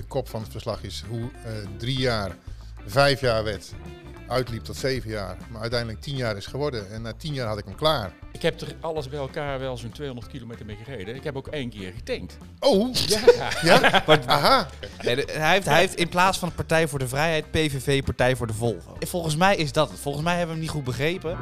de kop van het verslag is hoe eh, drie jaar, vijf jaar werd, uitliep tot zeven jaar. Maar uiteindelijk tien jaar is geworden. En na tien jaar had ik hem klaar. Ik heb er alles bij elkaar wel zo'n 200 kilometer mee gereden. Ik heb ook één keer getankt. Oh, Ja. ja? Aha. Nee, de- hij, heeft, hij heeft in plaats van de Partij voor de Vrijheid PVV Partij voor de Volvo. Volgens mij is dat het. Volgens mij hebben we hem niet goed begrepen.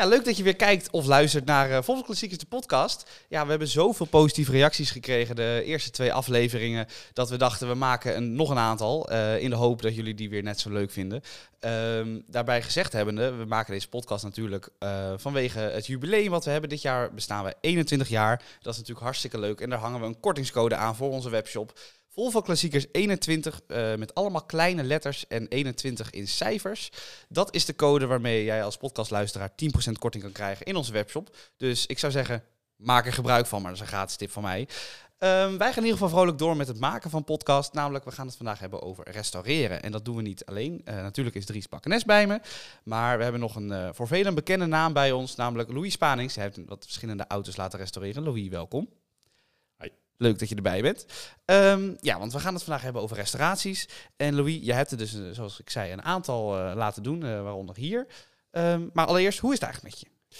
Ja, leuk dat je weer kijkt of luistert naar eh Volvo Klassiekers, de podcast. Ja, we hebben zoveel positieve reacties gekregen de eerste twee afleveringen... dat we dachten, we maken een, nog een aantal... eh, in de hoop dat jullie die weer net zo leuk vinden. Ehm, daarbij gezegd hebbende, we maken deze podcast natuurlijk eh, vanwege het jubileum wat we hebben. Dit jaar bestaan we 21 jaar. Dat is natuurlijk hartstikke leuk. En daar hangen we een kortingscode aan voor onze webshop. Volvo Klassiekers 21 eh, met allemaal kleine letters en 21 in cijfers. Dat is de code waarmee jij als podcastluisteraar 10% korting kan krijgen in onze webshop. Dus ik zou zeggen, maak er gebruik van, maar dat is een gratis tip van mij. Ehm, wij gaan in ieder geval vrolijk door met het maken van podcast. Namelijk, we gaan het vandaag hebben over restaureren. En dat doen we niet alleen. Eh, natuurlijk is Dries Bakkenes bij me. Maar we hebben nog een eh, voor velen bekende naam bij ons. Namelijk Louis Spanings. Hij heeft wat verschillende auto's laten restaureren. Louis, welkom. Leuk dat je erbij bent. Ehm, ja, want we gaan het vandaag hebben over restauraties. En Louis, jij hebt er dus, eh, zoals ik zei, een aantal eh, laten doen. eh, waaronder hier. Ehm, maar allereerst, hoe is het eigenlijk met je?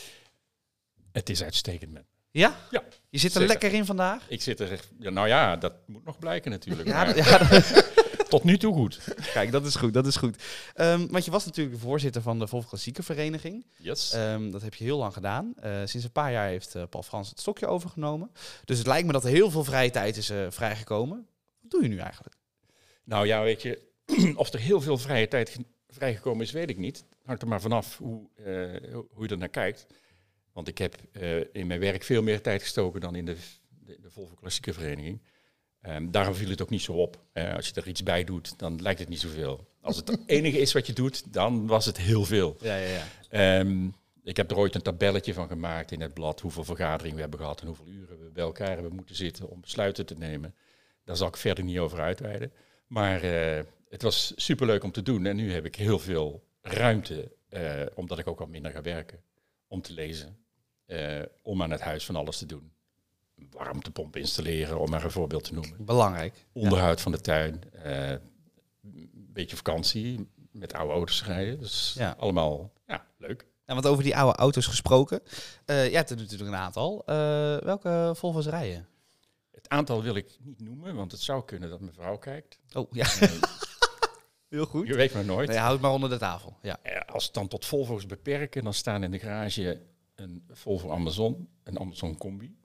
Het is uitstekend met me. Ja? Ja, Je zit er zeker. lekker in vandaag? Ik zit er... echt- Ja, nou ja, dat moet nog blijken natuurlijk. Ja, maar ja, dat- Tot nu toe goed. Kijk, dat is goed, dat is goed. Ehm, want je was natuurlijk de voorzitter van de Volvo Klassieke Vereniging. Yes. Ehm, dat heb je heel lang gedaan. Eh, sinds een paar jaar heeft eh, Paul Frans het stokje overgenomen. Dus het lijkt me dat er heel veel vrije tijd is eh, vrijgekomen. Wat doe je nu eigenlijk? Nou ja, weet je, of er heel veel vrije tijd ge- vrijgekomen is, weet ik niet. Hangt er maar vanaf hoe, hoe je er naar kijkt. Want ik heb in mijn werk veel meer tijd gestoken dan in de, de, de Volvo Klassieke Vereniging. Ehm, daarom viel het ook niet zo op. Als je er iets bij doet, dan lijkt het niet zoveel. Als het het enige is wat je doet, dan was het heel veel. Ja, ja, ja. Ehm, ik heb er ooit een tabelletje van gemaakt in het blad, hoeveel vergaderingen we hebben gehad en hoeveel uren we bij elkaar hebben moeten zitten om besluiten te nemen. Daar zal ik verder niet over uitweiden. Maar eh, het was superleuk om te doen en nu heb ik heel veel ruimte, eh, omdat ik ook wat minder ga werken, om te lezen, eh, om aan het huis van alles te doen. Warmtepomp installeren, om maar een voorbeeld te noemen. Belangrijk. Onderhoud van de tuin, eh, een beetje vakantie, met oude auto's rijden. Dus Ja. allemaal ja, leuk. Ja, want over die oude auto's gesproken. jij hebt er natuurlijk een aantal. Eh, welke Volvo's rijden? Het aantal wil ik niet noemen, want het zou kunnen dat mijn vrouw kijkt. Oh, ja. Heel goed. Je weet maar nooit. Nee, houd maar onder de tafel. Ja. Als het dan tot Volvo's beperken, dan staan in de garage een Volvo Amazon, een Amazon Combi,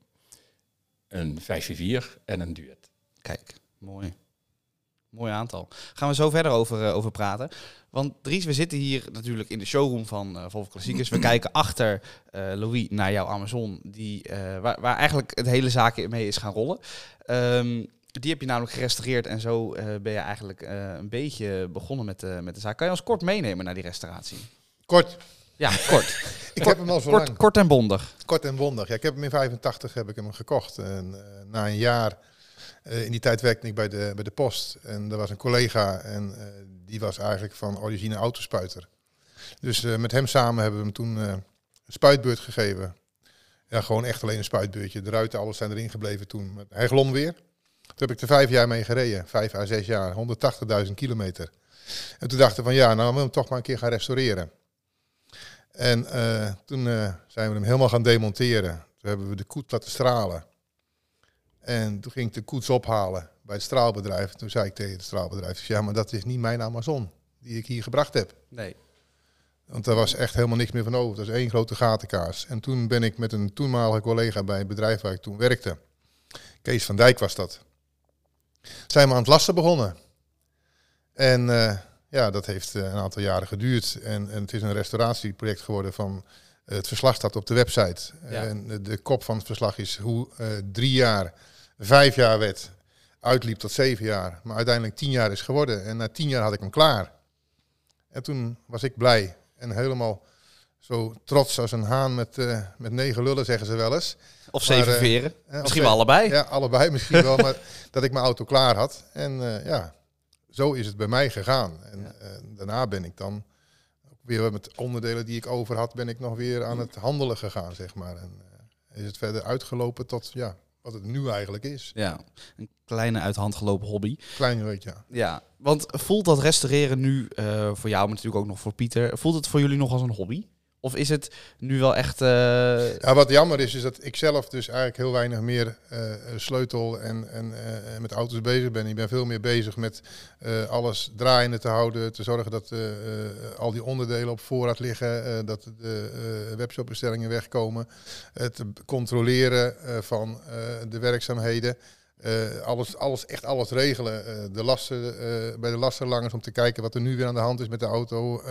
een 544 en een Duet. Kijk, mooi. Mooi aantal. Gaan we zo verder over, eh, over praten. Want Dries, we zitten hier natuurlijk in de showroom van eh Volvo Klassiekers. We kijken achter eh, Louis naar jouw Amazon, die, eh, waar, waar eigenlijk het hele zaakje mee is gaan rollen. Ehm, die heb je namelijk gerestaureerd en zo eh, ben je eigenlijk eh, een beetje begonnen met, de met de zaak. Kan je ons kort meenemen naar die restauratie? Kort. Ja, kort. Ik heb hem al zo kort, lang. kort en bondig. Kort en bondig. Ja, ik heb hem in 85 heb ik hem gekocht. En eh, na een jaar, eh, in die tijd werkte ik bij de, bij de post. En er was een collega en eh, die was eigenlijk van origine autospuiter. Dus met hem samen hebben we hem toen een spuitbeurt gegeven. Ja, gewoon echt alleen een spuitbeurtje. De ruiten, alles zijn erin gebleven toen. Hij glom weer. Toen heb ik er vijf jaar mee gereden. Vijf à zes jaar. 180.000 kilometer. En toen dachten we van ja, nou we hem toch maar een keer gaan restaureren. En eh, toen eh, zijn we hem helemaal gaan demonteren. Toen hebben we de koets laten stralen. En toen ging ik de koets ophalen bij het straalbedrijf. Toen zei ik tegen het straalbedrijf, ja, maar dat is niet mijn Amazon die ik hier gebracht heb. Nee. Want daar was echt helemaal niks meer van over. Dat is één grote gatenkaas. En toen ben ik met een toenmalige collega bij het bedrijf waar ik toen werkte. Kees van Dijk was dat. Zijn we aan het lassen begonnen. En eh, ja, dat heeft eh, een aantal jaren geduurd. En, en het is een restauratieproject geworden van... eh, het verslag staat op de website. Ja. En de, kop van het verslag is hoe eh, drie jaar, vijf jaar werd, uitliep tot zeven jaar. Maar uiteindelijk tien jaar is geworden. En na tien jaar had ik hem klaar. En toen was ik blij en helemaal zo trots als een haan met, eh, met negen lullen, zeggen ze wel eens. Of Maar, zeven veren. Misschien wel allebei. Ja, allebei misschien wel, maar dat ik mijn auto klaar had. En ja, zo is het bij mij gegaan. En Ja. eh, daarna ben ik dan weer met onderdelen die ik over had, ben ik nog weer aan het handelen gegaan, zeg maar. En eh, is het verder uitgelopen tot ja, wat het nu eigenlijk is. Ja, een kleine uit de hand gelopen hobby. Klein weet ja. Ja, want voelt dat restaureren nu eh, voor jou, maar natuurlijk ook nog voor Pieter, voelt het voor jullie nog als een hobby? Of is het nu wel echt... eh, Ja, wat jammer is, is dat ik zelf dus eigenlijk heel weinig meer eh, sleutel en, en eh, met auto's bezig ben. Ik ben veel meer bezig met alles draaiende te houden, te zorgen dat al die onderdelen op voorraad liggen, dat de webshopbestellingen wegkomen, het controleren van de werkzaamheden. Alles, alles, echt alles regelen. De lasten, bij de lastenlangers om te kijken wat er nu weer aan de hand is met de auto.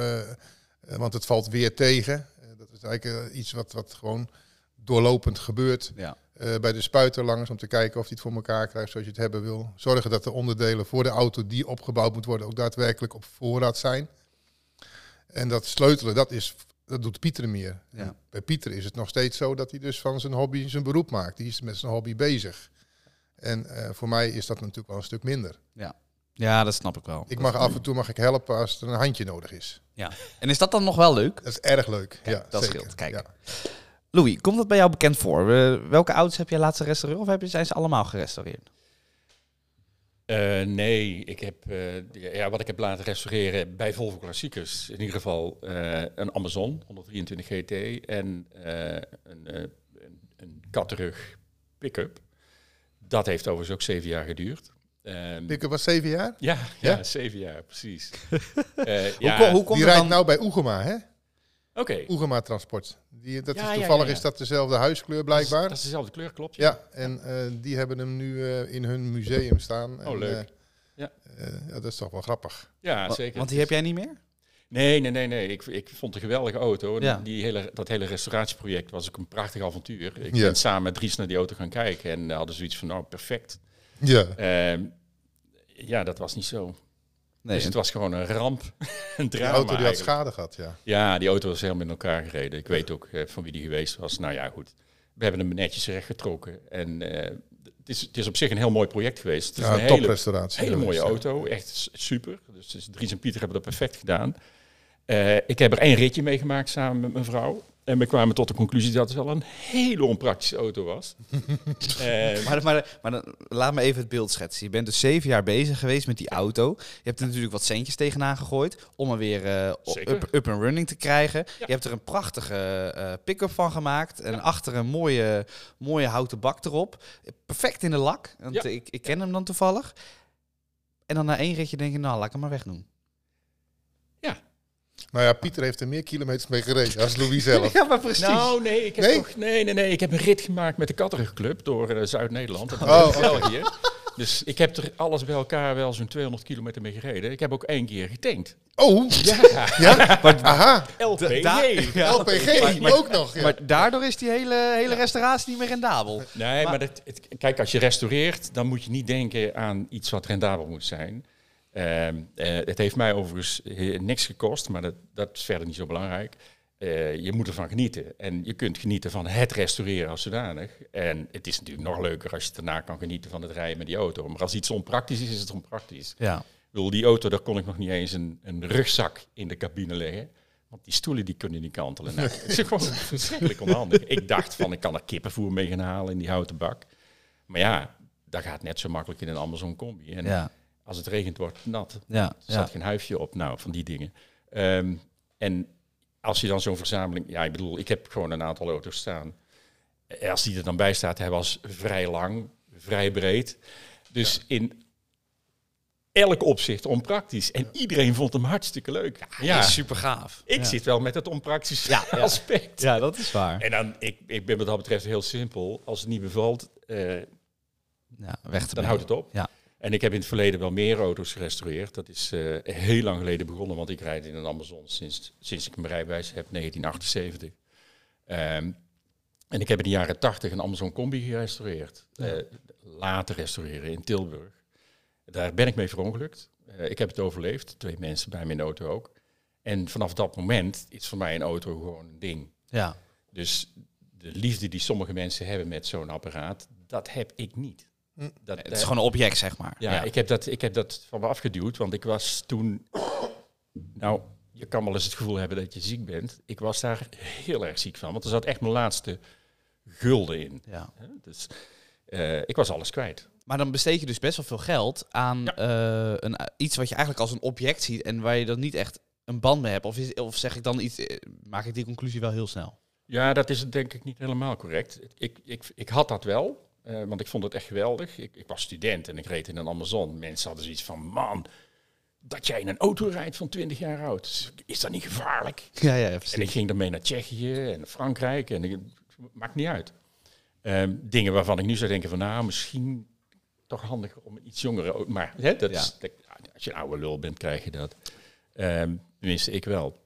Eh, want het valt weer tegen. Eh, dat is eigenlijk eh, iets wat, wat gewoon doorlopend gebeurt. ja. Bij de spuiterlangers om te kijken of hij het voor elkaar krijgt zoals je het hebben wil. Zorgen dat de onderdelen voor de auto die opgebouwd moet worden ook daadwerkelijk op voorraad zijn. En dat sleutelen, dat, is, dat doet Pieter meer. Ja. Bij Pieter is het nog steeds zo dat hij dus van zijn hobby zijn beroep maakt. Die is met zijn hobby bezig. En voor mij is dat natuurlijk wel een stuk minder. ja, dat snap ik wel. Ik mag af en toe mag ik helpen als er een handje nodig is. Ja. En is dat dan nog wel leuk? Dat is erg leuk. Kijk, ja, dat zeker. scheelt. Kijk. Ja. Louis, komt dat bij jou bekend voor? Welke auto's heb jij laatst gerestaureerd of heb je, zijn ze allemaal gerestaureerd? Eh, nee, ik heb, eh, ja, wat ik heb laten restaureren bij Volvo Klassiekers, in ieder geval eh, een Amazon 123 GT en eh, een, eh, een, een katterug pick-up. Dat heeft overigens ook zeven jaar geduurd. Ehm, Pick-up was zeven jaar. ja, ja, Ja? zeven jaar, precies. Eh, Hoe, ja, ko- hoe komt Die rijdt dan? nou bij Oegema, hè? Oké, Oegema Transport. Die, dat Ja, is toevallig ja. is dat dezelfde huiskleur blijkbaar. dat is dezelfde kleur, klopt. Ja, en eh, die hebben hem nu eh, in hun museum staan. Oh, En, leuk. Ja. eh, ja, dat is toch wel grappig. Ja, Wa- zeker. Want die heb jij niet meer? Nee, nee, nee, nee. Ik, ik vond het een geweldige auto. En Ja. die hele, dat hele restauratieproject was ook een prachtig avontuur. Ik Ja. ben samen met Dries naar die auto gaan kijken en hadden zoiets van, nou, perfect. Ja. Ehm, ja, dat was niet zo. Nee. dus het was gewoon een ramp, een De drama auto die had schade gehad, ja. Ja, die auto was helemaal in elkaar gereden. Ik weet ook eh, van wie die geweest was. Nou ja, goed. We hebben hem netjes rechtgetrokken. En eh, het, is, het is op zich een heel mooi project geweest. Het is ja een hele, toprestauratie. hele mooie geweest, ja. auto. Echt super. Dus, dus Dries en Pieter hebben dat perfect gedaan. Eh, ik heb er één ritje mee gemaakt samen met mijn vrouw. En we kwamen tot de conclusie dat het wel een hele onpraktische auto was. Eh, Maar, maar, maar dan, laat me even het beeld schetsen. Je bent dus zeven jaar bezig geweest met die auto. Je hebt er natuurlijk wat centjes tegenaan gegooid om hem weer eh, up, up and running te krijgen. Ja. Je hebt er een prachtige eh, pick-up van gemaakt. En achter een mooie, mooie houten bak erop. Perfect in de lak. Want Ja. ik, ik ken hem dan toevallig. En dan na één ritje denk je, nou, laat ik hem maar wegdoen. Nou ja, Pieter heeft er meer kilometers mee gereden als Louis zelf. Ja, maar precies. Nou, nee ik, heb Nee? Toch, nee, nee, nee. Ik heb een rit gemaakt met de Katterenclub door eh, Zuid-Nederland. en Oh. België. Dus ik heb er alles bij elkaar wel zo'n 200 kilometer mee gereden. Ik heb ook één keer getankt. Oh, Ja, ja? Aha, LPG. Da- ja. LPG Maar- maar- ook nog. Ja. Maar daardoor is die hele, hele restauratie niet meer rendabel. Nee, Maar- maar, dat, het- kijk, als je restaureert, dan moet je niet denken aan iets wat rendabel moet zijn. Ehm, eh, het heeft mij overigens niks gekost, maar dat, dat is verder niet zo belangrijk. Eh, je moet ervan genieten. En je kunt genieten van het restaureren als zodanig. En het is natuurlijk nog leuker als je daarna kan genieten van het rijden met die auto. Maar als iets onpraktisch is, is het onpraktisch. Ja. Ik bedoel, die auto, daar kon ik nog niet eens een, een rugzak in de cabine leggen. Want die stoelen die kunnen niet kantelen. Nou, het is gewoon verschrikkelijk onhandig. Ik dacht van, ik kan er kippenvoer mee gaan halen in die houten bak. Maar ja, dat gaat net zo makkelijk in een Amazon combi. En Ja. Als het regent, wordt het nat. Ja. Er staat geen huifje op, nou, van die dingen. Ehm, en als je dan zo'n verzameling... Ja, ik bedoel, ik heb gewoon een aantal auto's staan. Als die er dan bij staat, hij was vrij lang, vrij breed. Dus in elk opzicht onpraktisch. En iedereen vond hem hartstikke leuk. Ja, super gaaf. ik ja. zit wel met het onpraktische Ja, aspect. Ja, dat is waar. En dan, ik, ik ben wat dat betreft heel simpel. Als het niet bevalt, eh, weg te dan houdt het op. Ja. En ik heb in het verleden wel meer auto's gerestaureerd. Dat is eh, heel lang geleden begonnen, want ik rijd in een Amazon sinds, sinds ik mijn rijbewijs heb, 1978. Ehm, en ik heb in de jaren 80 een Amazon Combi gerestaureerd. Ja. Eh, laten restaureren in Tilburg. Daar ben ik mee verongelukt. Eh, ik heb het overleefd. Twee mensen bij de auto ook. En vanaf dat moment is voor mij een auto gewoon een ding. Ja. Dus de liefde die sommige mensen hebben met zo'n apparaat, dat heb ik niet. Hm. Dat, Het is gewoon een object, zeg maar. ja, Ik, heb dat, ik heb dat van me afgeduwd, want ik was toen... Nou, je kan wel eens het gevoel hebben dat je ziek bent. Ik was daar heel erg ziek van, want er zat echt mijn laatste gulden in. Ja. Hè? Dus eh, ik was alles kwijt. Maar dan besteed je dus best wel veel geld aan Ja. eh, een, iets wat je eigenlijk als een object ziet en waar je dan niet echt een band mee hebt. Of, is, of zeg ik dan iets, eh, maak ik die conclusie wel heel snel? Ja, dat is denk ik niet helemaal correct. Ik, ik, ik had dat wel, eh, want ik vond het echt geweldig. Ik, ik was student en ik reed in een Amazon. Mensen hadden zoiets van, man, dat jij in een auto rijdt van 20 jaar oud, is dat niet gevaarlijk? Ja, ja, En ik ging daarmee naar Tsjechië en Frankrijk en ik, maakt niet uit. Ehm, dingen waarvan ik nu zou denken van, nou, misschien toch handiger om een iets jongere. Maar hè, dat Ja. is, dat- als je een oude lul bent, krijg je dat. Ehm, tenminste, ik wel.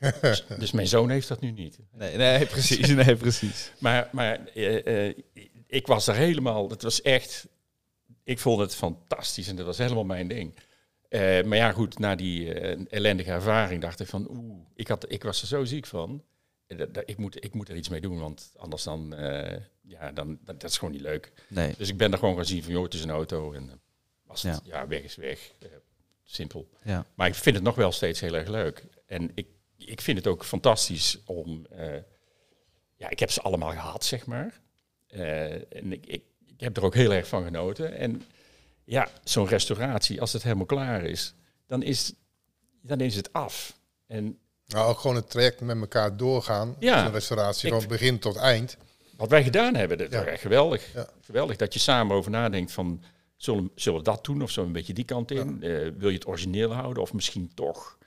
dus, dus mijn zoon heeft dat nu niet. Nee, nee, precies. Nee, precies. Maar, maar eh, eh, ik was er helemaal, het was echt, ik vond het fantastisch en dat was helemaal mijn ding. Eh, maar ja, goed, na die eh, ellendige ervaring dacht ik van, oeh, ik, had, ik was er zo ziek van. Eh, dat- dat- ik, moet, ik moet er iets mee doen, want anders dan, ja, dan, dat, dat is gewoon niet leuk. Nee. Dus ik ben er gewoon gaan zien van, joh, het is een auto en als het, Ja. ja. weg is weg. Simpel. Ja. Maar ik vind het nog wel steeds heel erg leuk. En ik, ik vind het ook fantastisch om... ja, ik heb ze allemaal gehad, zeg maar. Eh, en ik, ik, ik heb er ook heel erg van genoten. En ja, zo'n restauratie, als het helemaal klaar is, dan is, dan is het af. En Nou, ook gewoon het traject met elkaar doorgaan. Ja. Zo'n restauratie Ik- van begin tot eind. wat wij gedaan hebben, dat Ja. was echt geweldig. Ja. Geweldig dat je samen over nadenkt van... Zullen, zullen we dat doen of zo een beetje die kant in? Eh, wil je het origineel houden of misschien toch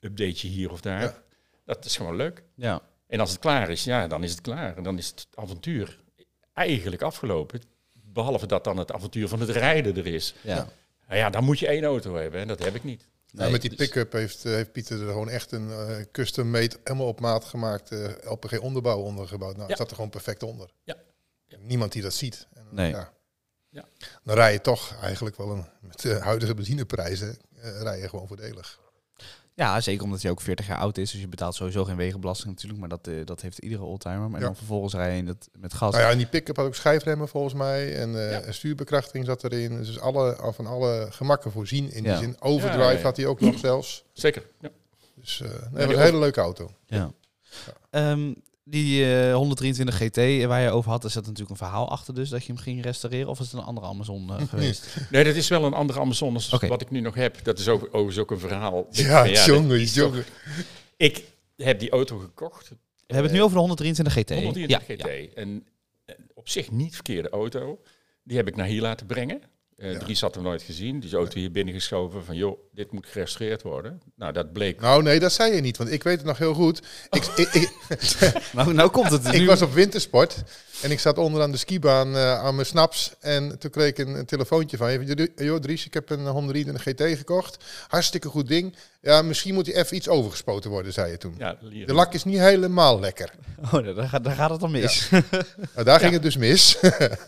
update je hier of daar? Ja. Dat is gewoon leuk. Ja. En als het klaar is, ja, dan is het klaar. En dan is het avontuur eigenlijk afgelopen. Behalve dat dan het avontuur van het rijden er is. Ja. Nou ja, dan moet je één auto hebben en dat heb ik niet. Nou, met die dus- pick-up heeft, eh, heeft Pieter er gewoon echt een eh, custom-made, helemaal op maat gemaakt eh, LPG onderbouw ondergebouwd. Nou, Ja. het zat er gewoon perfect onder. Ja. Ja. Niemand die dat ziet. En, Nee. Ja. Ja. Dan rij je toch eigenlijk wel een, met de huidige benzineprijzen, eh, rij je gewoon voordelig. Ja, zeker omdat hij ook 40 jaar oud is. Dus je betaalt sowieso geen wegenbelasting natuurlijk. Maar dat, eh, dat heeft iedere oldtimer. Maar Ja. dan vervolgens rij je in dat, met gas. Nou ja, en die pick-up had ook schijfremmen volgens mij. En eh, Ja. een stuurbekrachtiging zat erin. Dus alle, al van alle gemakken voorzien in Ja. die zin. Overdrive Ja, ja, ja. had hij ook nog zelfs. Zeker. Ja. Dus eh nee, was een hele leuke auto. Ja. Ehm, die eh, 123 GT waar je over had, er zat natuurlijk een verhaal achter dus dat je hem ging restaureren. Of is het een andere Amazon eh, geweest? Nee, dat is wel een andere Amazon als wat ik nu nog heb. Dat is ook, overigens ook een verhaal. Ja, dat jongen, is jongen. Ik heb die auto gekocht. We hebben het nu over de 123 GT. 123 ja, GT. En eh, op zich niet verkeerde auto. Die heb ik naar hier laten brengen. Eh Ja. Dries had hem nooit gezien. Die auto hier binnengeschoven van, joh, dit moet gerestaureerd worden. Nou, dat bleek. Nou nee, dat zei je niet. Want ik weet het nog heel goed. Ik, ik, ik, Nou, nou komt het. ik nu. was op wintersport. En ik zat onderaan de skibaan eh, aan mijn snaps. En toen kreeg ik een, een telefoontje van je. Joh Dries, ik heb een 123 GT gekocht. Hartstikke goed ding. Ja, misschien moet hij even iets overgespoten worden, zei je toen. Ja, De lak is niet helemaal lekker. Oh, daar, gaat- daar gaat het dan mis. Nou, daar ging het dus mis.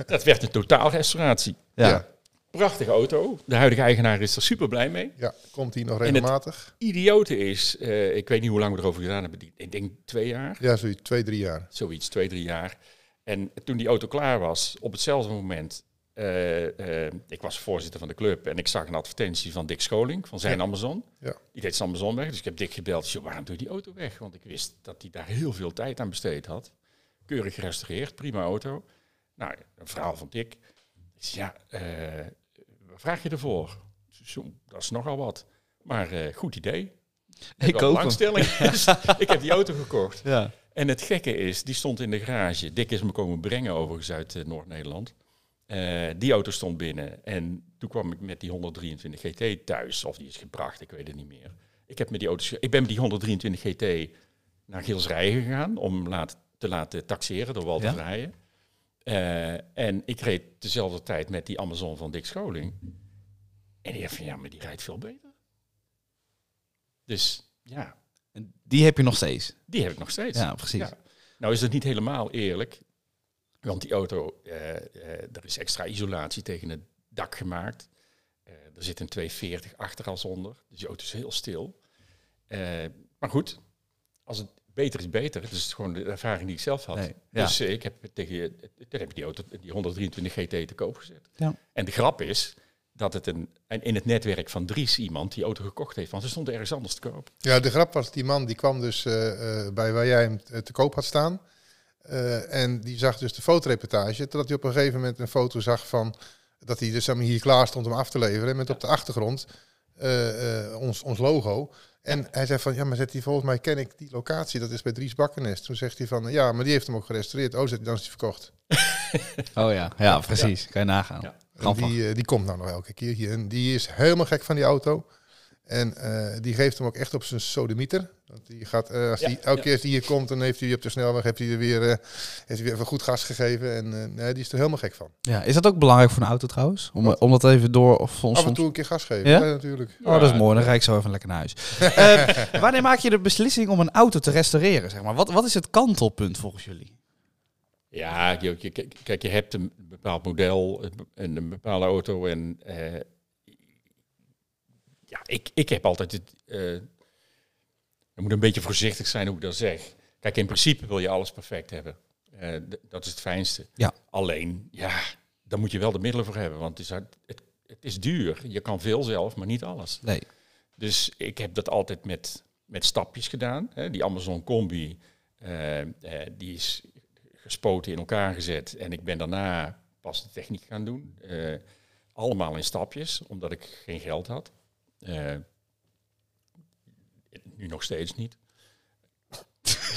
dat werd een totaalrestauratie. Ja. Ja. Prachtige auto. De huidige eigenaar is er super blij mee. Ja, komt hij nog regelmatig? Idiote is, eh, ik weet niet hoe lang we erover gedaan hebben. Ik denk twee jaar. Ja, zoiets, twee, drie jaar. Zoiets, twee, drie jaar. En toen die auto klaar was, op hetzelfde moment, eh, eh, ik was voorzitter van de club en ik zag een advertentie van Dick Scholing, van zijn Ja. Amazon. Ja. Die deed zijn Amazon weg, dus ik heb Dick gebeld. Joh, waarom doe je die auto weg? Want ik wist dat hij daar heel veel tijd aan besteed had. Keurig gerestaureerd, prima auto. Nou, een verhaal van Dick. Ja, wat vraag je ervoor? Dat is nogal wat. Maar eh, goed idee. Ik koop hem. belangstelling. Ik heb die auto gekocht. Ja. En het gekke is, die stond in de garage. Dick is me komen brengen overigens uit eh, Noord-Nederland. Eh, die auto stond binnen. En toen kwam ik met die 123 GT thuis. Of die is gebracht, ik weet het niet meer. Ik, heb met die auto's, ik ben met die 123 GT naar Gilsrijen gegaan om laat, te laten taxeren door Walter Ja. Vrijen. Eh, en ik reed dezelfde tijd met die Amazon van Dick Scholing. En die heeft van, ja, maar die rijdt veel beter. Dus ja, En Die heb je nog steeds. die heb ik nog steeds. Ja, precies. Ja. Nou is het niet helemaal eerlijk, want die auto, eh, er is extra isolatie tegen het dak gemaakt. Er zit een 240 achter als onder, dus die auto is heel stil. Maar goed, als het beter is beter, het is gewoon de ervaring die ik zelf had. Nee, ja. Dus eh, ik heb tegen, toen heb ik die auto, die 123 GT te koop gezet. Ja. En de grap is, dat het een, en in het netwerk van Dries iemand die auto gekocht heeft, want ze stond ergens anders te koop. Ja, de grap was, die man die kwam dus eh, eh, bij waar jij hem te- koop had staan. Eh, en die zag dus de fotoreportage. Totdat hij op een gegeven moment een foto zag van dat hij dus hier klaar stond om af te leveren. Met op de achtergrond eh, eh, ons, ons logo. En hij zei van, ja, maar zegt hij, volgens mij ken ik die locatie. Dat is bij Dries Bakkenes. Toen zegt hij van, ja, maar die heeft hem ook gerestaureerd. Oh, zegt dan is hij verkocht. Oh ja, ja precies. Kan je nagaan. Ja. Die, eh, die komt nou nog elke keer hier. En die is helemaal gek van die auto. En eh, die geeft hem ook echt op zijn sodemieter. Want die gaat, eh, als Ja, die, elke ja. keer als die hier komt, dan heeft hij op de snelweg heeft hij er weer, eh, heeft hij weer even goed gas gegeven. En eh, nee, die is er helemaal gek van. Ja, is dat ook belangrijk voor een auto trouwens? Om, Wat? om dat even door of soms. Af en toe een keer gas geven, Ja? ja? natuurlijk. Oh, dat is mooi. Dan rijd ik zo even lekker naar huis. Eh, wanneer maak je de beslissing om een auto te restaureren? Zeg maar? wat, wat is het kantelpunt volgens jullie? Ja, kijk, kijk, je hebt een bepaald model en een bepaalde auto. En eh, ja, ik, ik heb altijd het. je moet een beetje voorzichtig zijn hoe ik dat zeg. Kijk, in principe wil je alles perfect hebben. Eh, dat is het fijnste. Ja. Alleen, ja, daar moet je wel de middelen voor hebben. Want het is, het, het is duur. Je kan veel zelf, maar niet alles. Nee. Dus ik heb dat altijd met, met stapjes gedaan. Hè. Die Amazon Combi, eh, die is gespoten in elkaar gezet. En ik ben daarna pas de techniek gaan doen. Allemaal in stapjes, omdat ik geen geld had. Eh, nu nog steeds niet.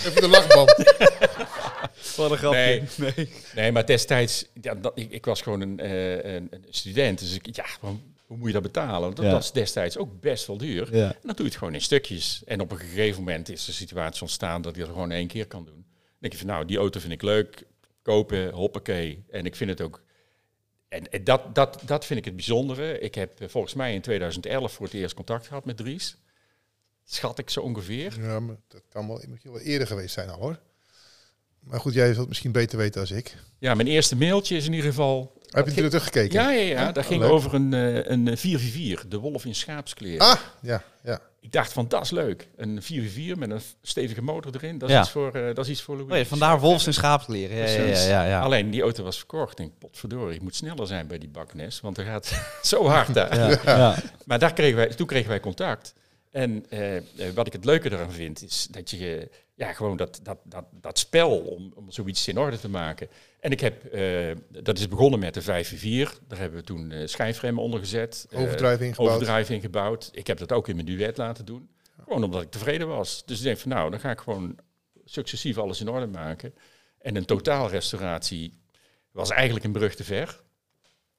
Even de lachband. Wat een grapje. Nee. nee. Nee, maar destijds, ja, dat, ik, ik was gewoon een, eh, een, een student. Dus ik, ja, hoe, hoe moet je dat betalen? Dat Ja. was destijds ook best wel duur. Ja. En dan doe je het gewoon in stukjes. En op een gegeven moment is de situatie ontstaan dat je dat gewoon één keer kan doen. Dan denk je van, nou, die auto vind ik leuk, kopen, hoppakee. En ik vind het ook... En, en dat, dat, dat vind ik het bijzondere. Ik heb eh, volgens mij in 2011 voor het eerst contact gehad met Dries. Schat ik zo ongeveer. Ja, maar dat kan wel, eerder geweest zijn al hoor. Maar goed, jij zult het misschien beter weten dan ik. Ja, mijn eerste mailtje is in ieder geval... Heb je er teruggekeken? Ja, ja, ja. Dat Oh, ging leuk. over een, eh, een 4x4, de wolf in schaapskleren. Ah, ja, ja. Ik dacht van, dat is leuk. Een 4x4 met een stevige motor erin. Dat is, Ja. iets, voor, eh, dat is iets voor Louis. Oh ja, vandaar wolfs en schaapkleren. Ja, ja, ja, Precies. ja, ja. Alleen die auto was verkocht. Ik denk, potverdorie, ik moet sneller zijn bij die baknes. Want er gaat zo hard daar. Ja, ja. Maar daar kregen wij, toen kregen wij contact. En eh, eh, wat ik het leuke eraan vind, is dat je ja, gewoon dat, dat, dat, dat spel om, om zoiets in orde te maken. En ik heb, eh, dat is begonnen met de 5-4. Daar hebben we toen eh schijfremmen onder gezet. ingebouwd. overdrijving ingebouwd. Ik heb dat ook in mijn duet laten doen. Gewoon omdat ik tevreden was. Dus ik denk van nou, dan ga ik gewoon successief alles in orde maken. En een totaalrestauratie was eigenlijk een brug te ver.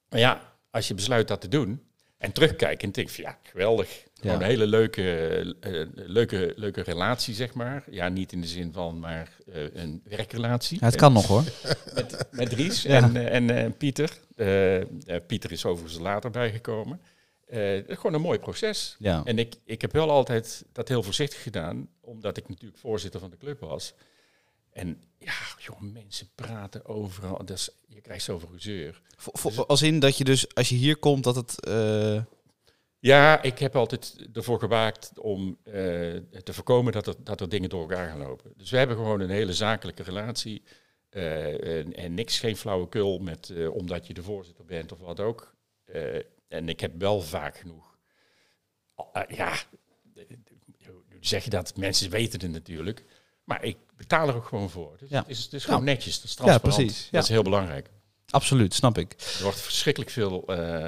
Maar ja, als je besluit dat te doen en terugkijken en denk van ja, geweldig. Gewoon Ja. een hele leuke, eh, leuke, leuke relatie, zeg maar. Ja, niet in de zin van, maar eh, een werkrelatie. Ja, het kan nog hoor. Met, met Dries Ja. en, eh, en eh, Pieter. Eh, eh, Pieter is overigens later bijgekomen. Eh, gewoon een mooi proces. Ja. En ik, ik heb wel altijd dat heel voorzichtig gedaan, omdat ik natuurlijk voorzitter van de club was. En ja, joh, mensen praten overal. Dat is, je krijgt zoveel gezeur. Vo- Als in dat je dus, als je hier komt, dat het... eh, Ja, ik heb altijd ervoor gewaakt om eh, te voorkomen dat er, dat er dingen door elkaar gaan lopen. Dus we hebben gewoon een hele zakelijke relatie. eh, en, en niks, geen flauwekul met omdat je de voorzitter bent of wat ook. En ik heb wel vaak genoeg. ja, nu zeg je dat, mensen weten het natuurlijk. Maar ik betaal er ook gewoon voor. Dus Ja. het is, het is gewoon netjes, dat is Ja, transparant. precies. Ja. Dat is heel belangrijk. absoluut, snap ik. Er wordt verschrikkelijk veel... eh,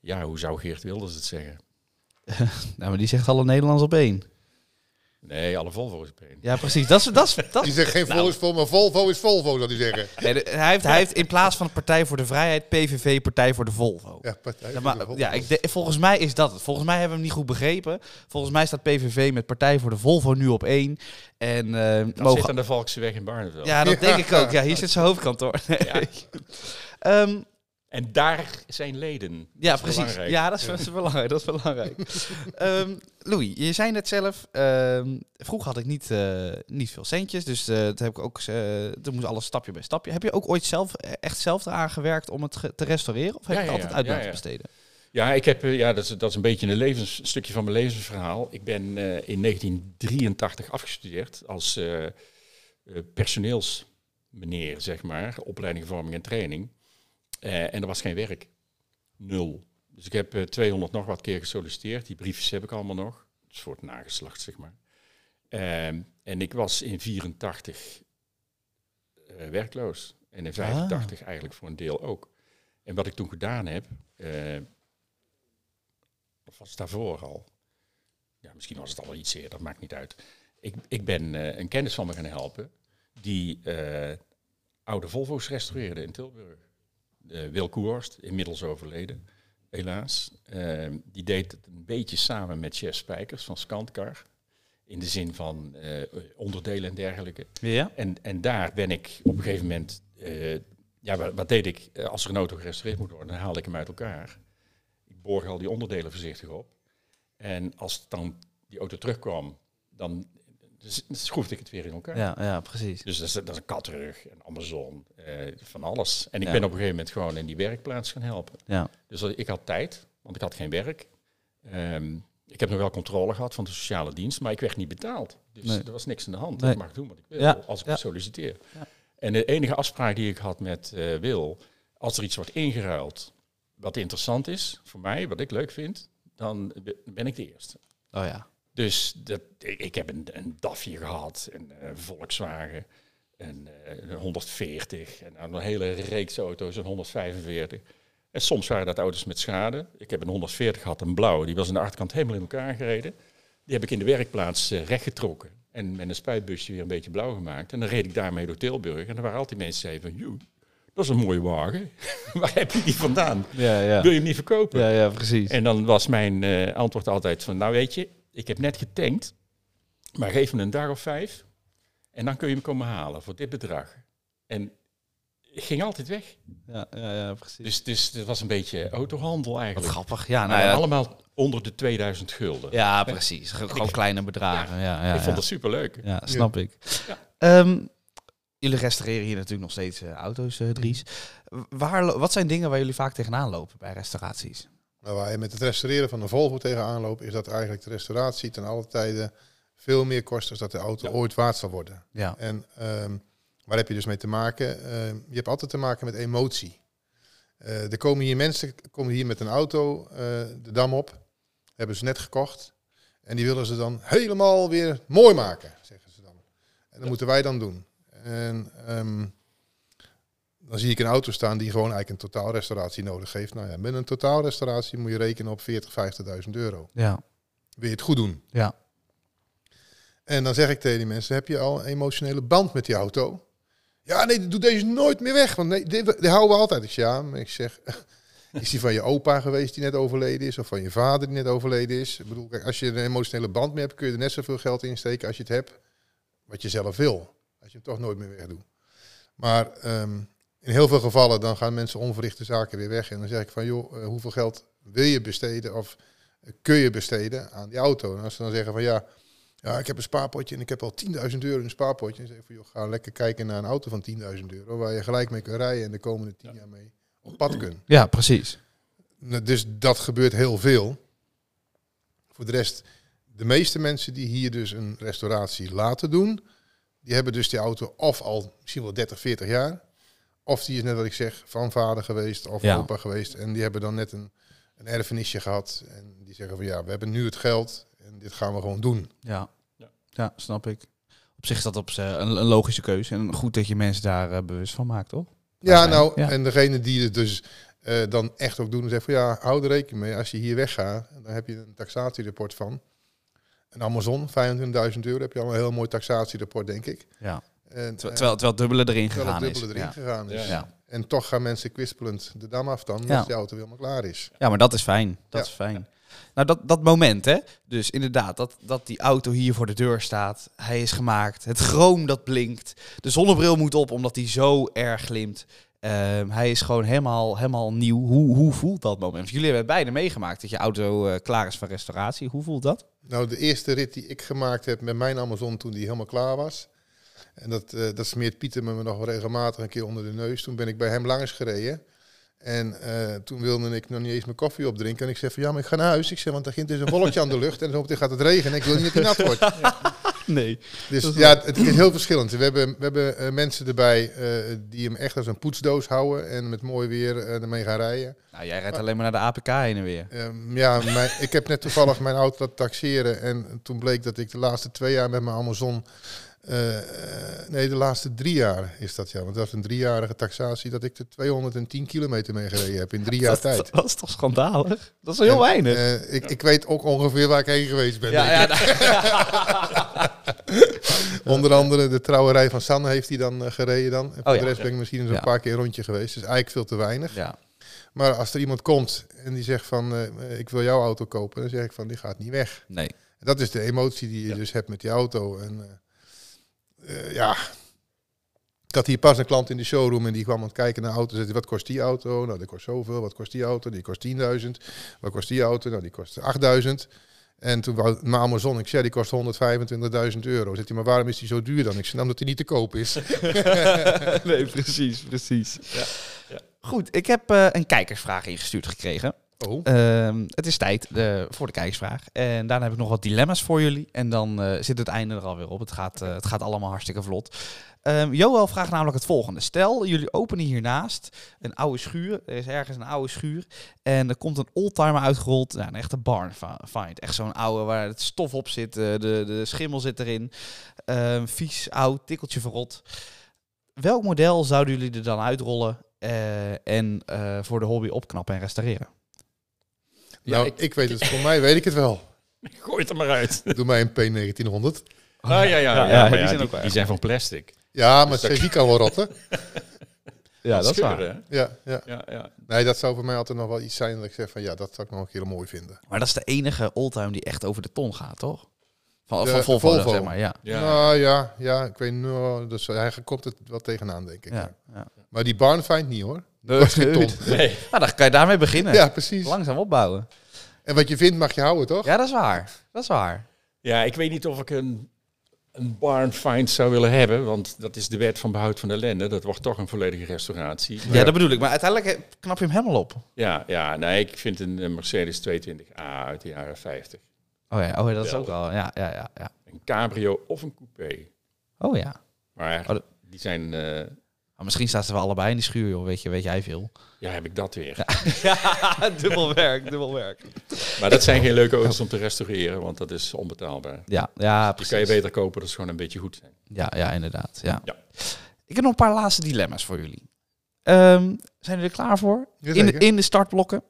ja, hoe zou Geert Wilders het zeggen? Nou, maar die zegt alle Nederlands op één. Nee, alle Volvo's op één. Ja, precies. Dat is, dat is, dat Die zegt geen Nou. Volvo is vol, maar Volvo is Volvo, zal hij zeggen. Nee, de- hij, heeft, hij heeft in plaats van de Partij voor de Vrijheid, PVV, Partij voor de Volvo. Ja, partij Ja, voor de Volvo. ja, ik de- volgens mij is dat het. Volgens mij hebben we hem niet goed begrepen. Volgens mij staat PVV met Partij voor de Volvo nu op één. En eh, Dat mogen... zit aan de Valkseweg in Barneveld. Ja, dat denk ik ook. Ja, hier zit zijn hoofdkantoor. Ja. Ehm, En daar zijn leden. ja, Dat precies. belangrijk. Ja, dat is, dat is belangrijk. Dat is belangrijk. Ehm, Louis, je zei net zelf, ehm, vroeger had ik niet, eh, niet veel centjes, dus eh dat heb ik ook, uh, dat moest alles stapje bij stapje. Heb je ook ooit zelf, echt zelf eraan gewerkt om het te restaureren? Of heb je ja, altijd uit Ja, besteden? Ja, ik heb, ja dat, is, dat is een beetje een, levens, een stukje van mijn levensverhaal. Ik ben in 1983 afgestudeerd als personeelsmeneer, zeg maar. Opleiding, vorming en training. Eh, en er was geen werk. Nul. Dus ik heb eh, 200 nog wat keer gesolliciteerd. Die briefjes heb ik allemaal nog. Is voor het nageslacht, zeg maar. Ehm, en ik was in 84 eh, werkloos. En in 85 eigenlijk voor een deel ook. En wat ik toen gedaan heb, eh, of was het daarvoor al? Ja, misschien was het al wel iets eerder, maakt niet uit. Ik, ik ben eh, een kennis van me gaan helpen die eh, oude Volvo's restaureerde in Tilburg. Uh, Wil Koerhorst, inmiddels overleden, helaas. Eh, die deed het een beetje samen met Chef Spijkers van Scantkar. In de zin van eh, onderdelen en dergelijke. Ja? En, en daar ben ik op een gegeven moment... eh, ja, wat, wat deed ik? Eh, Als er een auto gerestaureerd moet worden, dan haalde ik hem uit elkaar. Ik borg al die onderdelen voorzichtig op. En als dan die auto terugkwam, dan dus, schroefde ik het weer in elkaar. Ja, ja, precies. Dus dat is, dat is een katrug, een Amazon, eh, van alles. En ik Ja. ben op een gegeven moment gewoon in die werkplaats gaan helpen. Ja. Dus ik had tijd, want ik had geen werk. Ehm, ik heb nog wel controle gehad van de sociale dienst, maar ik werd niet betaald. Dus Nee. er was niks aan de hand. Nee. Ik mag doen wat ik wil Ja, als ik ja. solliciteer. Ja. En de enige afspraak die ik had met eh, Wil, als er iets wordt ingeruild wat interessant is voor mij, wat ik leuk vind, dan ben ik de eerste. Oh ja. Dus dat, ik ik heb een, een DAFje gehad, een eh, Volkswagen, een, eh, een 140 en dan een hele reeks auto's, een 145. En soms waren dat auto's met schade. Ik heb een 140 gehad, een blauw, die was aan de achterkant helemaal in elkaar gereden. Die heb ik in de werkplaats eh, rechtgetrokken en met een spuitbusje weer een beetje blauw gemaakt. En dan reed ik daarmee door Tilburg en er waren altijd mensen die zeiden van, joh, dat is een mooie wagen. Waar heb je die vandaan? Ja, ja. Wil je hem niet verkopen? Ja, ja, precies. En dan was mijn antwoord altijd van, nou weet je, ik heb net getankt, maar geef me een dag of vijf en dan kun je hem komen halen voor dit bedrag. En ik ging altijd weg. Ja, ja, ja, precies. Dus, dus het was een beetje autohandel Wat eigenlijk. grappig. Ja, nou ja. allemaal onder de 2000 gulden. Ja, precies. Ge- Gewoon kleine bedragen. Ja, ja, ik ja. vond het superleuk. Ja, snap ik. Ja. Ehm, jullie restaureren hier natuurlijk nog steeds eh, auto's, eh, Dries. Waar, wat zijn dingen waar jullie vaak tegenaan lopen bij restauraties? Maar waar je met het restaureren van een Volvo tegenaan loopt, is dat eigenlijk de restauratie ten alle tijden veel meer kost dan dat de auto Ja. ooit waard zal worden. Ja. En ehm, waar heb je dus mee te maken? Ehm, je hebt altijd te maken met emotie. Eh, er komen hier mensen komen hier met een auto eh, de dam op, hebben ze net gekocht. En die willen ze dan helemaal weer mooi maken, zeggen ze dan. En dat moeten wij dan doen. En ehm, dan zie ik een auto staan die gewoon eigenlijk een totaalrestauratie nodig heeft. Nou ja, met een totaalrestauratie moet je rekenen op 40, 50.000 euro. Ja. Wil je het goed doen? Ja. En dan zeg ik tegen die mensen, heb je al een emotionele band met die auto? Ja, nee, doe deze nooit meer weg, want nee, die, die houden we altijd. Ik zeg, ja, maar ik zeg, is die van je opa geweest die net overleden is? Of van je vader die net overleden is? Ik bedoel, kijk, als je een emotionele band mee hebt, kun je er net zoveel geld in steken als je het hebt wat je zelf wil. Als je hem toch nooit meer wegdoet. Maar ehm, in heel veel gevallen dan gaan mensen onverrichte zaken weer weg. En dan zeg ik van, joh, eh, hoeveel geld wil je besteden of kun je besteden aan die auto? En als ze dan zeggen van, ja, ja, ik heb een spaarpotje en ik heb al 10.000 euro in een spaarpotje. En zeg ik van, joh, ga lekker kijken naar een auto van 10.000 euro, waar je gelijk mee kunt rijden en de komende 10 jaar mee op pad kunt. Ja, precies. Nou, Dus dat gebeurt heel veel. Voor de rest, de meeste mensen die hier dus een restauratie laten doen, die hebben dus die auto of al misschien wel 30, 40 jaar. Of die is net wat ik zeg, van vader geweest of Ja. opa geweest. En die hebben dan net een, een erfenisje gehad. En die zeggen van ja, we hebben nu het geld en dit gaan we gewoon doen. Ja. Ja. Ja, snap ik. Op zich is dat op z'n- een, een logische keuze. En goed dat je mensen daar eh, bewust van maakt, toch? Ja, nou, Ja. en degene die het dus eh, dan echt ook doen, zeggen van ja, hou er rekening mee. Als je hier weggaat, dan heb je een taxatierapport van. Een Amazon, 25.000 euro, heb je al een heel mooi taxatierapport, denk ik. Ja. En, Terwijl, eh, terwijl, terwijl het dubbele erin terwijl gegaan het is. dubbele erin Ja. gegaan is. Ja. En toch gaan mensen kwispelend de dam af dan, Ja. als die auto weer helemaal klaar is. ja, maar dat is fijn. Dat Ja. is fijn. Nou, dat, dat moment, hè. Dus inderdaad, dat, dat die auto hier voor de deur staat. Hij is gemaakt. Het chroom dat blinkt. De zonnebril moet op, omdat hij zo erg glimt. Ehm, hij is gewoon helemaal, helemaal nieuw. Hoe, hoe voelt dat moment? Jullie hebben beide meegemaakt dat je auto eh, klaar is voor restauratie. Hoe voelt dat? Nou, de eerste rit die ik gemaakt heb met mijn Amazon toen die helemaal klaar was. En dat, eh, dat smeert Pieter me nog wel regelmatig een keer onder de neus. Toen ben ik bij hem langs gereden. En eh, toen wilde ik nog niet eens mijn koffie opdrinken. En ik zei van ja, maar ik ga naar huis. Ik zeg, want er begint dus een wolkje aan de lucht. En zo meteen gaat het regenen. Ik wil niet dat hij nat wordt. Nee. Dus is ja, het, het is heel verschillend. We hebben, we hebben eh, mensen erbij eh, die hem echt als een poetsdoos houden en met mooi weer ermee gaan rijden. Nou, jij rijdt alleen maar naar de APK heen en weer. Ehm, ja, mijn, ik heb net toevallig mijn auto laten taxeren en toen bleek dat ik de laatste twee jaar met mijn Amazon, eh, eh, nee de laatste drie jaar is dat ja, want dat was een driejarige taxatie, dat ik er 210 kilometer mee gereden heb in drie jaar dat, tijd. Dat is toch schandalig? Dat is heel En, weinig. eh, ik, ik weet ook ongeveer waar ik heen geweest ben. ja, ja, Onder andere de trouwerij van Sanne heeft hij dan gereden dan. En voor Oh ja. de rest ben ik misschien eens Ja. een paar keer een rondje geweest. Dus eigenlijk veel te weinig. ja. Maar als er iemand komt en die zegt van ik wil jouw auto kopen, dan zeg ik van die gaat niet weg. Nee. Dat is de emotie die je dus hebt met die auto. En eh, ja, ik had hier pas een klant in de showroom en die kwam aan het kijken naar auto's. Zei, wat kost die auto? Nou, die kost zoveel. Wat kost die auto? Die kost 10.000. Wat kost die auto? Nou, die kost 8.000. En toen wou mijn Amazon, ik zei, die kost 125.000 euro. Zegt hij, maar waarom is die zo duur dan? Ik zei, omdat hij niet te koop is. nee, precies, precies. Ja, ja. Goed, ik heb eh, een kijkersvraag ingestuurd gekregen. Oh, Ehm, het is tijd eh, voor de kijkersvraag. En daarna heb ik nog wat dilemma's voor jullie. En dan eh, zit het einde er alweer op. Het gaat, eh, het gaat allemaal hartstikke vlot. Ehm Joël vraagt namelijk het volgende. Stel, jullie openen hiernaast een oude schuur. Er is ergens een oude schuur. En er komt een oldtimer uitgerold. Ja, een echte barn fi- find. Echt zo'n oude waar het stof op zit. de, de schimmel zit erin. Ehm, vies, oud, tikkeltje verrot. Welk model zouden jullie er dan uitrollen en voor de hobby opknappen en restaureren? Nou, ik- ik, weet het, voor mij weet ik het wel. Gooi het er maar uit. Doe mij een P1900. Ah, ja, ja, ja, ja, maar die zijn die, ook die zijn van plastic. Ja, maar Dus het kan wel rotten. Ja, dat is waar. Ja, ja. Ja, ja. Nee, dat zou voor mij altijd nog wel iets zijn dat ik zeg van ja, dat zou ik nog een keer mooi vinden. Maar dat is de enige oldtimer die echt over de ton gaat, toch? Van, De van Volvo, Volvo. zeg maar, ja. Ja. Nou ja, ja, ik weet nou, dus hij komt het wel tegenaan, denk ik. ja. ja. Maar die barn find niet hoor. Nee, Dat is geen ton. Nee. Nou, dan kan je daarmee beginnen. Ja, precies. Langzaam opbouwen. En wat je vindt mag je houden, toch? Ja, dat is waar. Dat is waar. Ja, ik weet niet of ik een, een barn find zou willen hebben, want dat is de wet van behoud van de ellende. Dat wordt toch een volledige restauratie. Ja, dat bedoel ik. Maar uiteindelijk knap je hem helemaal op. Ja, ja, nee, ik vind een, Mercedes 220A uit de jaren 50. Oh ja, oh, ja dat is ook al. Ja, ja, ja, ja. Een cabrio of een coupé. Oh ja. Maar Oh, dat- die zijn, eh, Maar misschien staan ze wel allebei in die schuur, joh. Weet, je, weet jij veel. ja, heb ik dat weer. Ja, dubbel werk, dubbel werk. Maar dat zijn geen leuke auto's om te restaureren, want dat is onbetaalbaar. Ja, ja, Die precies. kan je beter kopen, dat is gewoon een beetje goed zijn. Ja, ja, inderdaad. Ja. Ja. Ik heb nog een paar laatste dilemma's voor jullie. Ehm, zijn jullie er klaar voor? In de, in de startblokken.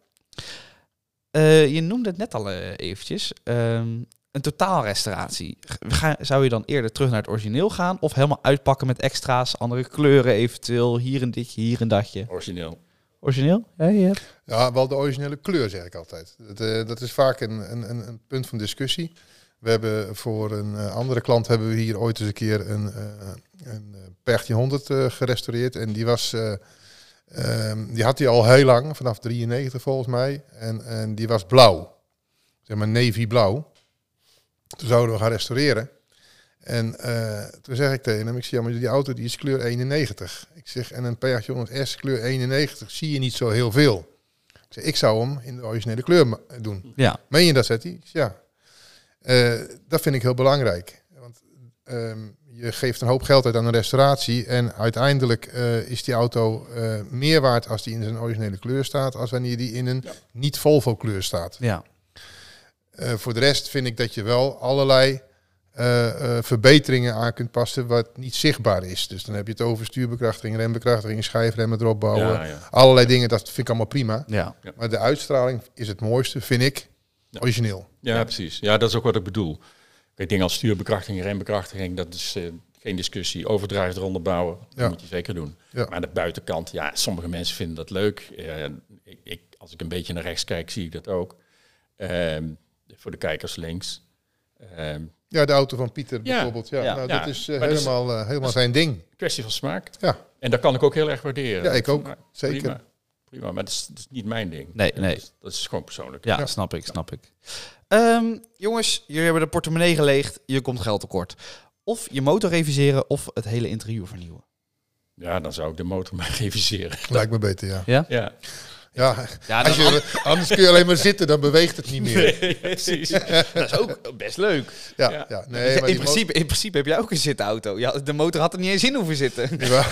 Eh, je noemde het net al eh, eventjes. Ehm, een totaalrestauratie. Ga, zou je dan eerder terug naar het origineel gaan? Of helemaal uitpakken met extra's, andere kleuren eventueel? Hier een ditje, hier een datje. Origineel. Origineel? Ja, je hebt- Ja, wel de originele kleur, zeg ik altijd. Dat, eh, dat is vaak een, een, een, een punt van discussie. We hebben voor een eh, andere klant hebben we hier ooit eens een keer een, eh een Pertje 100 eh, gerestaureerd. En die was, eh, ehm, die had hij al heel lang, vanaf 93 volgens mij. En, en die was blauw. Zeg maar navy blauw. Toen zouden we gaan restaureren. En eh, toen zeg ik tegen hem, ik zeg, ja, maar die auto die is kleur 91. Ik zeg, en een Pertje 100S kleur 91 zie je niet zo heel veel. Ik, zeg, ik zou hem in de originele kleur doen. ja. Meen je dat, zegt hij? Ja. Eh, dat vind ik heel belangrijk. Want ehm, je geeft een hoop geld uit aan een restauratie. En uiteindelijk eh, is die auto meer waard als die in zijn originele kleur staat. Als wanneer die in een Ja. niet Volvo kleur staat. ja. Eh, voor de rest vind ik dat je wel allerlei eh, eh, verbeteringen aan kunt passen wat niet zichtbaar is. Dus dan heb je het over stuurbekrachtiging, rembekrachtiging, schijfremmen erop bouwen. Ja, ja. Allerlei dingen, dat vind ik allemaal prima. ja. Maar de uitstraling is het mooiste, vind ik, Ja. origineel. Ja, precies. Ja, dat is ook wat ik bedoel. Kijk, dingen als stuurbekrachtiging, rembekrachtiging, dat is eh, geen discussie. Overdrijf eronder bouwen, dat Ja. moet je zeker doen. Ja. Maar aan de buitenkant, ja, sommige mensen vinden dat leuk. Eh, ik, ik, als ik een beetje naar rechts kijk, zie ik dat ook. Ehm, voor de kijkers links. Ehm, Ja, de auto van Pieter Ja. bijvoorbeeld. Ja, Ja. Nou, Ja. dat is eh, is- helemaal, eh, helemaal is- zijn ding. kwestie van smaak. Ja, En dat kan ik ook heel erg waarderen. Ja, ik ook. Zeker. Prima, prima maar dat is, dat is niet mijn ding. Nee, nee. Dat is, dat is gewoon persoonlijk. Ja, Ja. snap ik, snap ik. Ehm, jongens, jullie hebben de portemonnee geleegd. Je komt geld tekort. Of je motor reviseren of het hele interieur vernieuwen. Ja, dan zou ik de motor maar reviseren. lijkt me beter, ja. Ja, Ja, Ja, als je, anders kun je alleen maar zitten, dan beweegt het niet meer. precies. dat is ook best leuk. Ja, Ja. ja. nee, maar in, principe, in principe heb jij ook een zittenauto. Ja, de motor had er niet eens in hoeven zitten. Nou,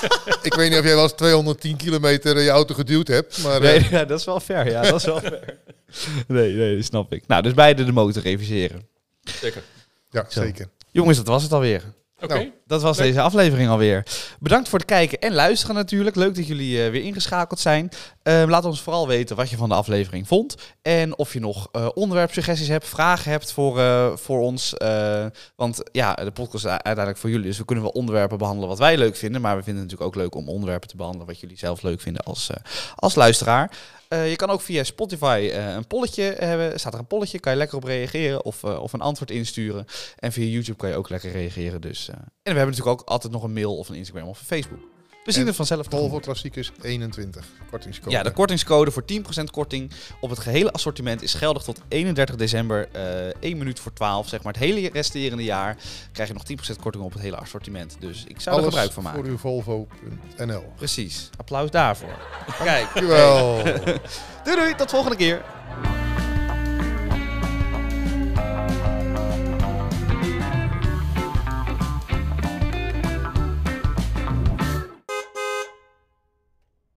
ik weet niet of jij wel eens 210 kilometer je auto geduwd hebt, maar Nee, eh, ja, dat is wel fair. Ja, dat is wel fair. Nee, nee, dat snap ik. Nou, dus beide de motor reviseren. Zeker. ja, Zo. zeker. Jongens, dat was het alweer. Oké. Nou, Dat was Leuk. deze aflevering alweer. Bedankt voor het kijken en luisteren natuurlijk. Leuk dat jullie eh, weer ingeschakeld zijn. Eh, laat ons vooral weten wat je van de aflevering vond. En of je nog eh, onderwerpsuggesties hebt, vragen hebt voor, eh, voor ons. Eh, want ja, de podcast is uiteindelijk voor jullie. Dus we kunnen wel onderwerpen behandelen wat wij leuk vinden. Maar we vinden het natuurlijk ook leuk om onderwerpen te behandelen wat jullie zelf leuk vinden als, als luisteraar. Je kan ook via Spotify een polletje hebben. Staat er een polletje, kan je lekker op reageren of, of een antwoord insturen. En via YouTube kan je ook lekker reageren. Dus. En we hebben natuurlijk ook altijd nog een mail of een Instagram of een Facebook. We zien En het vanzelf. Volvo. Klassiekers 21, kortingscode. Ja, de kortingscode voor 10% korting op het gehele assortiment is geldig tot 31 december. eh 1 minuut voor 12, zeg maar. Het hele resterende jaar krijg je nog 10% korting op het hele assortiment. Dus ik zou er gebruik van maken. voor uw Volvo.nl. Precies. Applaus daarvoor. Kijk. Dankjewel. Doei doei, tot volgende keer.